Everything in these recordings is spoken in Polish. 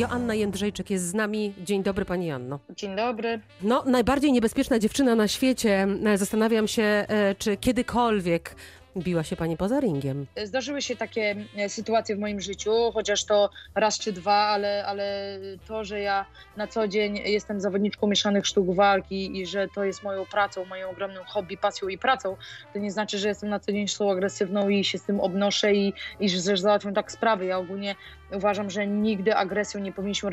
Joanna Jędrzejczyk jest z nami. Dzień dobry Pani Joanno. Dzień dobry. No, najbardziej niebezpieczna dziewczyna na świecie. E, Zastanawiam się, e, czy kiedykolwiek biła się Pani poza ringiem. Zdarzyły się takie e, sytuacje w moim życiu, chociaż to raz czy dwa, ale, ale to, że ja na co dzień jestem zawodniczką mieszanych sztuk walki i że to jest moją pracą, moim ogromnym hobby, pasją i pracą, to nie znaczy, że jestem na co dzień sztuką agresywną i się z tym obnoszę i, i że załatwiam tak sprawy. Ja ogólnie uważam, że nigdy agresją nie powinniśmy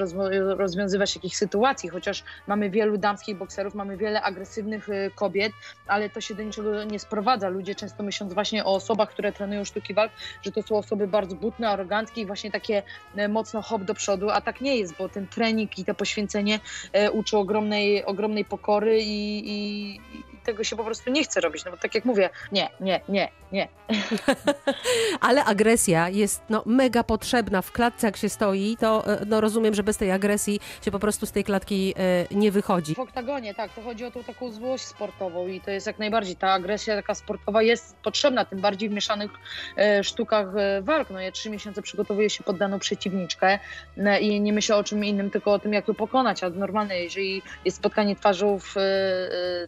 rozwiązywać takich sytuacji, chociaż mamy wielu damskich bokserów, mamy wiele agresywnych y, kobiet, ale to się do niczego nie sprowadza. Ludzie często myśląc właśnie o osobach, które trenują sztuki walk, że to są osoby bardzo butne, aroganckie i właśnie takie e, mocno hop do przodu, a tak nie jest, bo ten trening i to poświęcenie e, uczy ogromnej, ogromnej pokory i, i tego się po prostu nie chce robić, no bo tak jak mówię, nie, nie, nie, nie. Ale agresja jest no, mega potrzebna w klatce, jak się stoi. To e, no, rozumiem, że bez tej agresji się po prostu z tej klatki e, nie wychodzi. W oktagonie, tak, to chodzi o tą taką złość sportową i to jest jak najbardziej, ta agresja taka sportowa jest potrzebna, tym bardziej w mieszanych e, sztukach walk. No ja trzy miesiące przygotowuję się pod daną przeciwniczkę i nie myślę o czym innym, tylko o tym, jak ją pokonać, a normalne, jeżeli jest spotkanie twarzą w,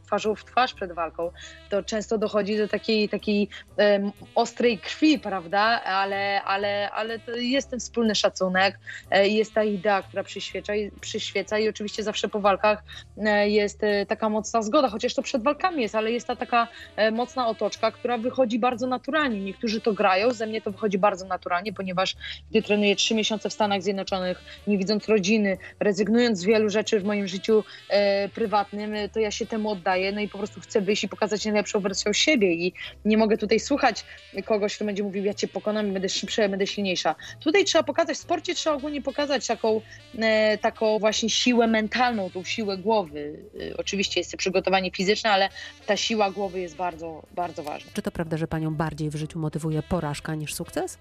twarzą w twarz przed walką, to często dochodzi do takiej, takiej em, ostrej krwi, prawda, ale, ale, ale jest ten wspólny szacunek, e, jest ta idea, która przyświeca, przyświeca i oczywiście zawsze po walkach e, jest e, taka mocna zgoda, chociaż to przed walkami jest, ale jest ta taka mocna otoczka, która wychodzi bardzo naturalnie. Niektórzy to grają, ze mnie to wychodzi bardzo naturalnie, ponieważ gdy trenuję trzy miesiące w Stanach Zjednoczonych, nie widząc rodziny, rezygnując z wielu rzeczy w moim życiu e, prywatnym, to ja się temu oddaję, no i po prostu chcę wyjść i pokazać najlepszą wersję siebie i nie mogę tutaj słuchać kogoś, kto będzie mówił, ja cię pokonam, będę szybsza, będę silniejsza. Tutaj trzeba pokazać, w sporcie trzeba ogólnie pokazać taką, e, taką właśnie siłę mentalną, tą siłę głowy. E, oczywiście jest to przygotowanie fizyczne, ale ta siła głowy jest bardzo, bardzo ważna. Czy to prawda, że Panią bardziej w życiu motywuje porażka niż sukces?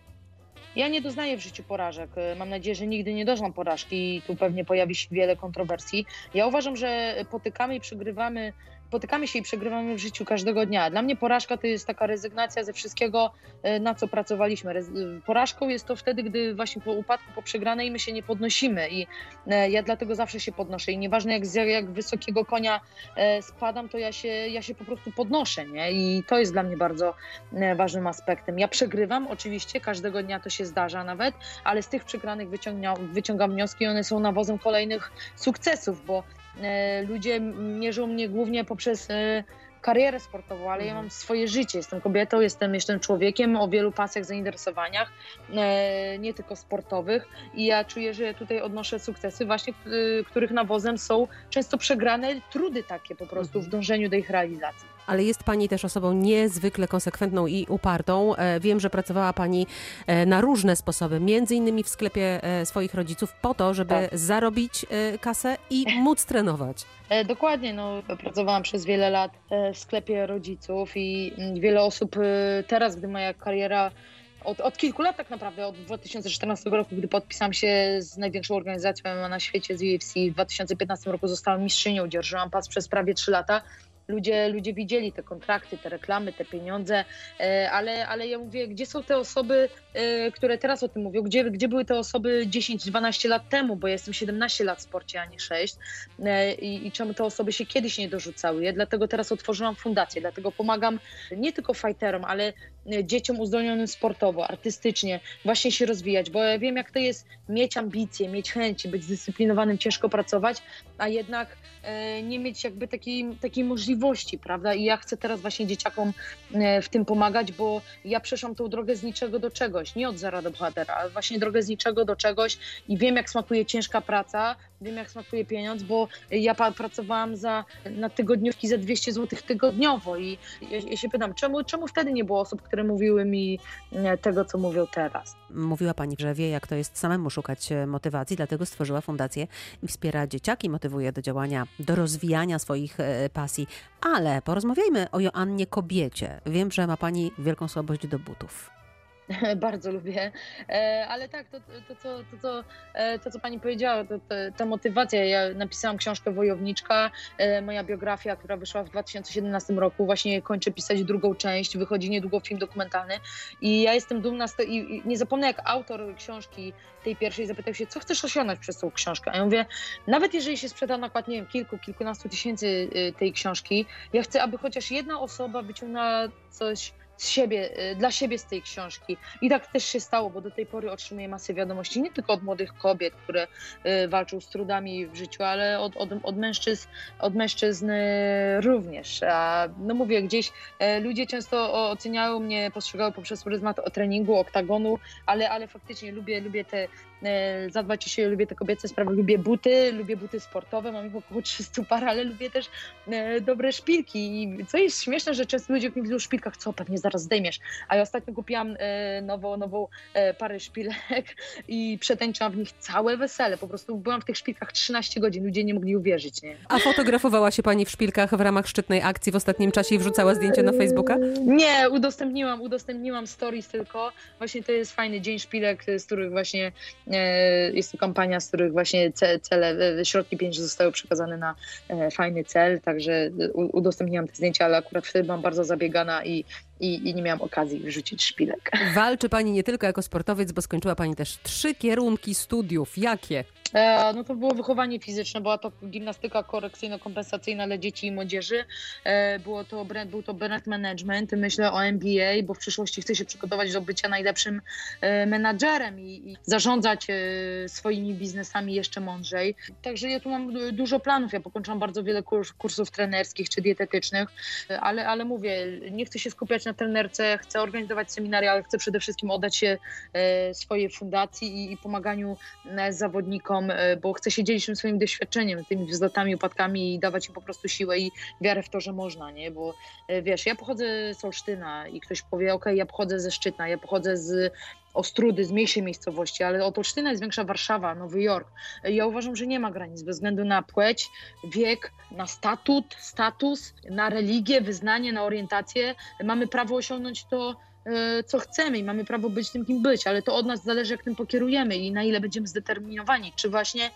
Ja nie doznaję w życiu porażek. E, Mam nadzieję, że nigdy nie doznam porażki i tu pewnie pojawi się wiele kontrowersji. Ja uważam, że potykamy i przegrywamy, potykamy się i przegrywamy w życiu każdego dnia. Dla mnie porażka to jest taka rezygnacja ze wszystkiego, e, na co pracowaliśmy. Rez- Porażką jest to wtedy, gdy właśnie po upadku, po przegranej my się nie podnosimy i e, ja dlatego zawsze się podnoszę i nieważne jak z jak wysokiego konia e, spadam, to ja się, ja się po prostu podnoszę, nie? I to jest dla mnie bardzo e, ważnym aspektem. Ja przegrywam, oczywiście, każdego dnia to się zdarza nawet, ale z tych przegranych wyciągam wnioski i one są nawozem kolejnych sukcesów, bo e, ludzie mierzą mnie głównie poprzez e, karierę sportową, ale ja Mhm. mam swoje życie. Jestem kobietą, jestem jeszcze człowiekiem o wielu pasjach, zainteresowaniach, e, nie tylko sportowych i ja czuję, że tutaj odnoszę sukcesy właśnie, których nawozem są często przegrane trudy takie po prostu Mhm. w dążeniu do ich realizacji. Ale jest Pani też osobą niezwykle konsekwentną i upartą. E, Wiem, że pracowała Pani e, na różne sposoby, między innymi w sklepie e, swoich rodziców, po to, żeby Tak. zarobić kasę i móc trenować. Dokładnie, no, pracowałam przez wiele lat w sklepie rodziców i mm, wiele osób teraz, gdy moja kariera od, od kilku lat tak naprawdę, od 2014 roku, gdy podpisałam się z największą organizacją na świecie, z UFC, w 2015 roku zostałam mistrzynią, dzierżyłam pas przez prawie 3 lata. Ludzie, ludzie widzieli te kontrakty, te reklamy, te pieniądze, e, ale, ale ja mówię, gdzie są te osoby, które teraz o tym mówią, gdzie, gdzie były te osoby 10-12 lat temu, bo ja jestem 17 lat w sporcie, a nie 6 e, i, i czemu te osoby się kiedyś nie dorzucały. Ja dlatego teraz otworzyłam fundację, dlatego pomagam nie tylko fighterom, ale e, dzieciom uzdolnionym sportowo, artystycznie, właśnie się rozwijać, bo ja wiem jak to jest mieć ambicje, mieć chęci, być zdyscyplinowanym, ciężko pracować, a jednak e, nie mieć jakby takiej, takiej możliwości, prawda? I ja chcę teraz właśnie dzieciakom e, w tym pomagać, bo ja przeszłam tą drogę z niczego do czegoś, nie od zera do bohatera, ale właśnie drogę z niczego do czegoś i wiem jak smakuje ciężka praca, wiem jak smakuje pieniądz, bo ja pracowałam za, na tygodniówki za 200 zł tygodniowo i ja, ja się pytam, czemu, czemu wtedy nie było osób, które mówiły mi e, tego, co mówią teraz? Mówiła Pani, że wie, jak to jest samemu szukać e, motywacji, dlatego stworzyła fundację i wspiera dzieciaki, motywuje do działania, do rozwijania swoich e, pasji. Ale porozmawiajmy o Joannie kobiecie. Wiem, że ma Pani wielką słabość do butów. bardzo lubię. Ale tak, to, to, to, to, to, to co pani powiedziała, to, to, ta motywacja. Ja napisałam książkę Wojowniczka, moja biografia, która wyszła w 2017 roku. Właśnie kończę pisać drugą część, wychodzi niedługo film dokumentalny. I ja jestem dumna z tego. I nie zapomnę, jak autor książki tej pierwszej zapytał się, co chcesz osiągnąć przez tą książkę. A ja mówię, nawet jeżeli się sprzeda nakład, nie wiem, kilku, kilkunastu tysięcy y, tej książki, ja chcę, aby chociaż jedna osoba wyciągnęła coś z siebie, y, dla siebie z tej książki. I tak też się stało, bo do tej pory otrzymuję masę wiadomości nie tylko od młodych kobiet, które y, walczą z trudami w życiu, ale od, od, od, mężczyzn, od mężczyzn również. A no mówię, gdzieś ludzie często oceniają mnie, postrzegają poprzez pryzmat o treningu, oktagonu, ale, ale faktycznie lubię, lubię te zadbać o siebie, lubię te kobiece sprawy, lubię buty, lubię buty sportowe, mam ich około 300 par, ale lubię też e, dobre szpilki i co jest śmieszne, że często ludzie mi widzą w szpilkach, co pewnie zaraz zdejmiesz, a ja ostatnio kupiłam e, nową, nową parę szpilek i przetęczyłam w nich całe wesele, po prostu byłam w tych szpilkach 13 godzin, ludzie nie mogli uwierzyć. Nie? A fotografowała się Pani w szpilkach w ramach szczytnej akcji w ostatnim czasie i wrzucała zdjęcie na Facebooka? Nie, udostępniłam, udostępniłam stories tylko, właśnie to jest fajny dzień szpilek, z których właśnie E, jest to kampania, z których właśnie cele, e, środki pieniężne zostały przekazane na e, fajny cel, także udostępniłam te zdjęcia, ale akurat wtedy byłam bardzo zabiegana i, i, i, nie miałam okazji wyrzucić szpilek. Walczy Pani nie tylko jako sportowiec, bo skończyła Pani też trzy kierunki studiów. Jakie? E, no to było wychowanie fizyczne, była to gimnastyka korekcyjno-kompensacyjna dla dzieci i młodzieży. E, było to, był to brand management, myślę o MBA, bo w przyszłości chcę się przygotować do bycia najlepszym e, menadżerem i, i zarządzać swoimi biznesami jeszcze mądrzej. Także ja tu mam dużo planów. Ja pokończyłam bardzo wiele kurs, kursów trenerskich czy dietetycznych, ale, ale mówię, nie chcę się skupiać na trenerce, chcę organizować seminaria, ale chcę przede wszystkim oddać się swojej fundacji i, pomaganiu zawodnikom E, bo chcę się dzielić tym swoim doświadczeniem, tymi wzlotami, upadkami i dawać im po prostu siłę i wiarę w to, że można, nie? Bo e, wiesz, ja pochodzę z Olsztyna i ktoś powie, ok, ja pochodzę ze Szczytna, ja pochodzę z Ostrudy, z mniejszej miejscowości, ale od Olsztyna jest większa Warszawa, Nowy Jork. Ja uważam, że nie ma granic bez względu na płeć, wiek, na statut, status, na religię, wyznanie, na orientację. Mamy prawo osiągnąć to E, co chcemy i mamy prawo być tym, kim być, ale to od nas zależy, jak tym pokierujemy i na ile będziemy zdeterminowani. Czy właśnie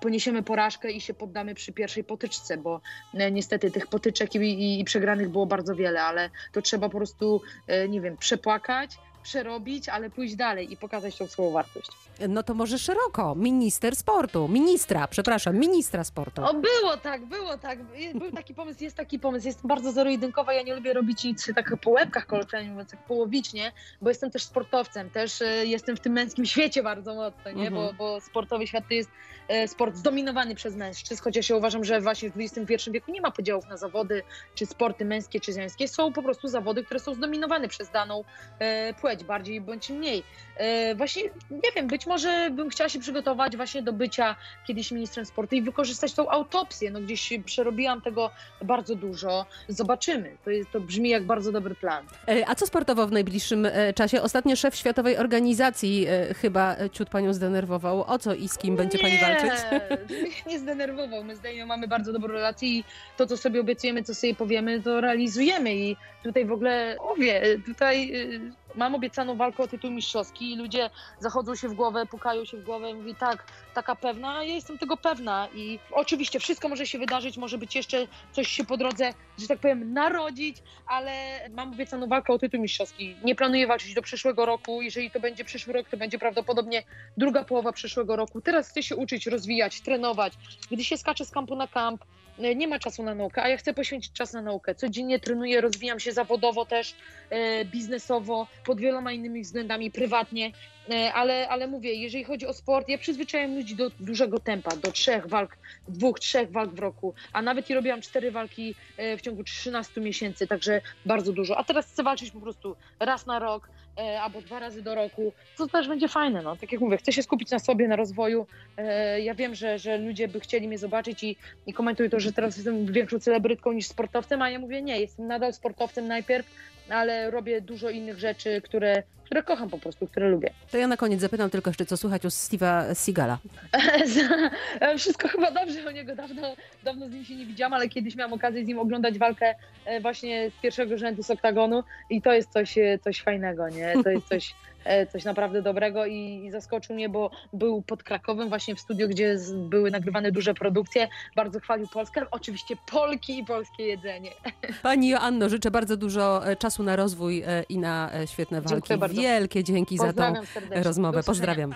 poniesiemy porażkę i się poddamy przy pierwszej potyczce, bo e, niestety tych potyczek i, i, i przegranych było bardzo wiele, ale to trzeba po prostu, e, nie wiem, przepłakać, przerobić, ale pójść dalej i pokazać tą swoją wartość. No to może szeroko. Minister sportu, ministra, przepraszam, ministra sportu. O, było tak, było tak. Był taki pomysł, jest taki pomysł. Jestem bardzo zero-jedynkowa, ja nie lubię robić nic tak po łebkach kolokwialnie mówiąc, tak połowicznie, bo jestem też sportowcem, też e, jestem w tym męskim świecie bardzo mocno, nie? Mhm. Bo, bo sportowy świat to jest e, sport zdominowany przez mężczyzn, chociaż ja uważam, że właśnie w XXI wieku nie ma podziałów na zawody, czy sporty męskie, czy żeńskie. Są po prostu zawody, które są zdominowane przez daną e, płeć, bardziej bądź mniej. Właśnie, nie wiem, być może bym chciała się przygotować właśnie do bycia kiedyś ministrem sportu i wykorzystać tą autopsję. No gdzieś przerobiłam tego bardzo dużo. Zobaczymy. To, jest, to brzmi jak bardzo dobry plan. E, a co sportowo w najbliższym e, czasie? Ostatnio szef Światowej Organizacji e, chyba ciut panią zdenerwował. O co i z kim będzie nie, pani walczyć? Nie zdenerwował. My z Danią mamy bardzo dobrą relację i to, co sobie obiecujemy, co sobie powiemy, to realizujemy. I tutaj w ogóle, mówię, tutaj mam obiecaną walkę o tytuł mistrzowski i ludzie zachodzą się w głowę, pukają się w głowę, mówi tak, taka pewna, ja jestem tego pewna i oczywiście wszystko może się wydarzyć, może być jeszcze coś się po drodze, że tak powiem, narodzić, ale mam obiecaną walkę o tytuł mistrzowski. Nie planuję walczyć do przyszłego roku, jeżeli to będzie przyszły rok, to będzie prawdopodobnie druga połowa przyszłego roku. Teraz chcę się uczyć, rozwijać, trenować. Gdy się skacze z kampu na kamp, nie ma czasu na naukę, a ja chcę poświęcić czas na naukę. Codziennie trenuję, rozwijam się zawodowo też, e, biznesowo, pod wieloma innymi względami, prywatnie, e, ale, ale mówię, jeżeli chodzi o sport, ja przyzwyczajam ludzi do dużego tempa, do trzech walk, dwóch, trzech walk w roku, a nawet i robiłam cztery walki w ciągu 13 miesięcy, także bardzo dużo. A teraz chcę walczyć po prostu raz na rok, E, albo dwa razy do roku, to też będzie fajne. No. Tak jak mówię, chcę się skupić na sobie, na rozwoju. E, ja wiem, że, że ludzie by chcieli mnie zobaczyć i, i komentują to, że teraz jestem większą celebrytką niż sportowcem, a ja mówię nie, jestem nadal sportowcem najpierw, ale robię dużo innych rzeczy, które, które kocham po prostu, które lubię. To ja na koniec zapytam tylko jeszcze, co słychać u Steve'a Sigala. Wszystko chyba dobrze o niego, dawno, dawno z nim się nie widziałam, ale kiedyś miałam okazję z nim oglądać walkę e, właśnie z pierwszego rzędu z oktagonu i to jest coś, e, coś fajnego, nie? To jest coś... E, coś naprawdę dobrego i, i, zaskoczył mnie, bo był pod Krakowem właśnie w studiu, gdzie z, były nagrywane duże produkcje. Bardzo chwalił Polskę, oczywiście Polki i polskie jedzenie. Pani Joanno, życzę bardzo dużo czasu czasu na rozwój e, i na e, świetne walki. Dziękuję bardzo. Wielkie dzięki Pozdrawiam za tą serdecznie. rozmowę. Pozdrawiam.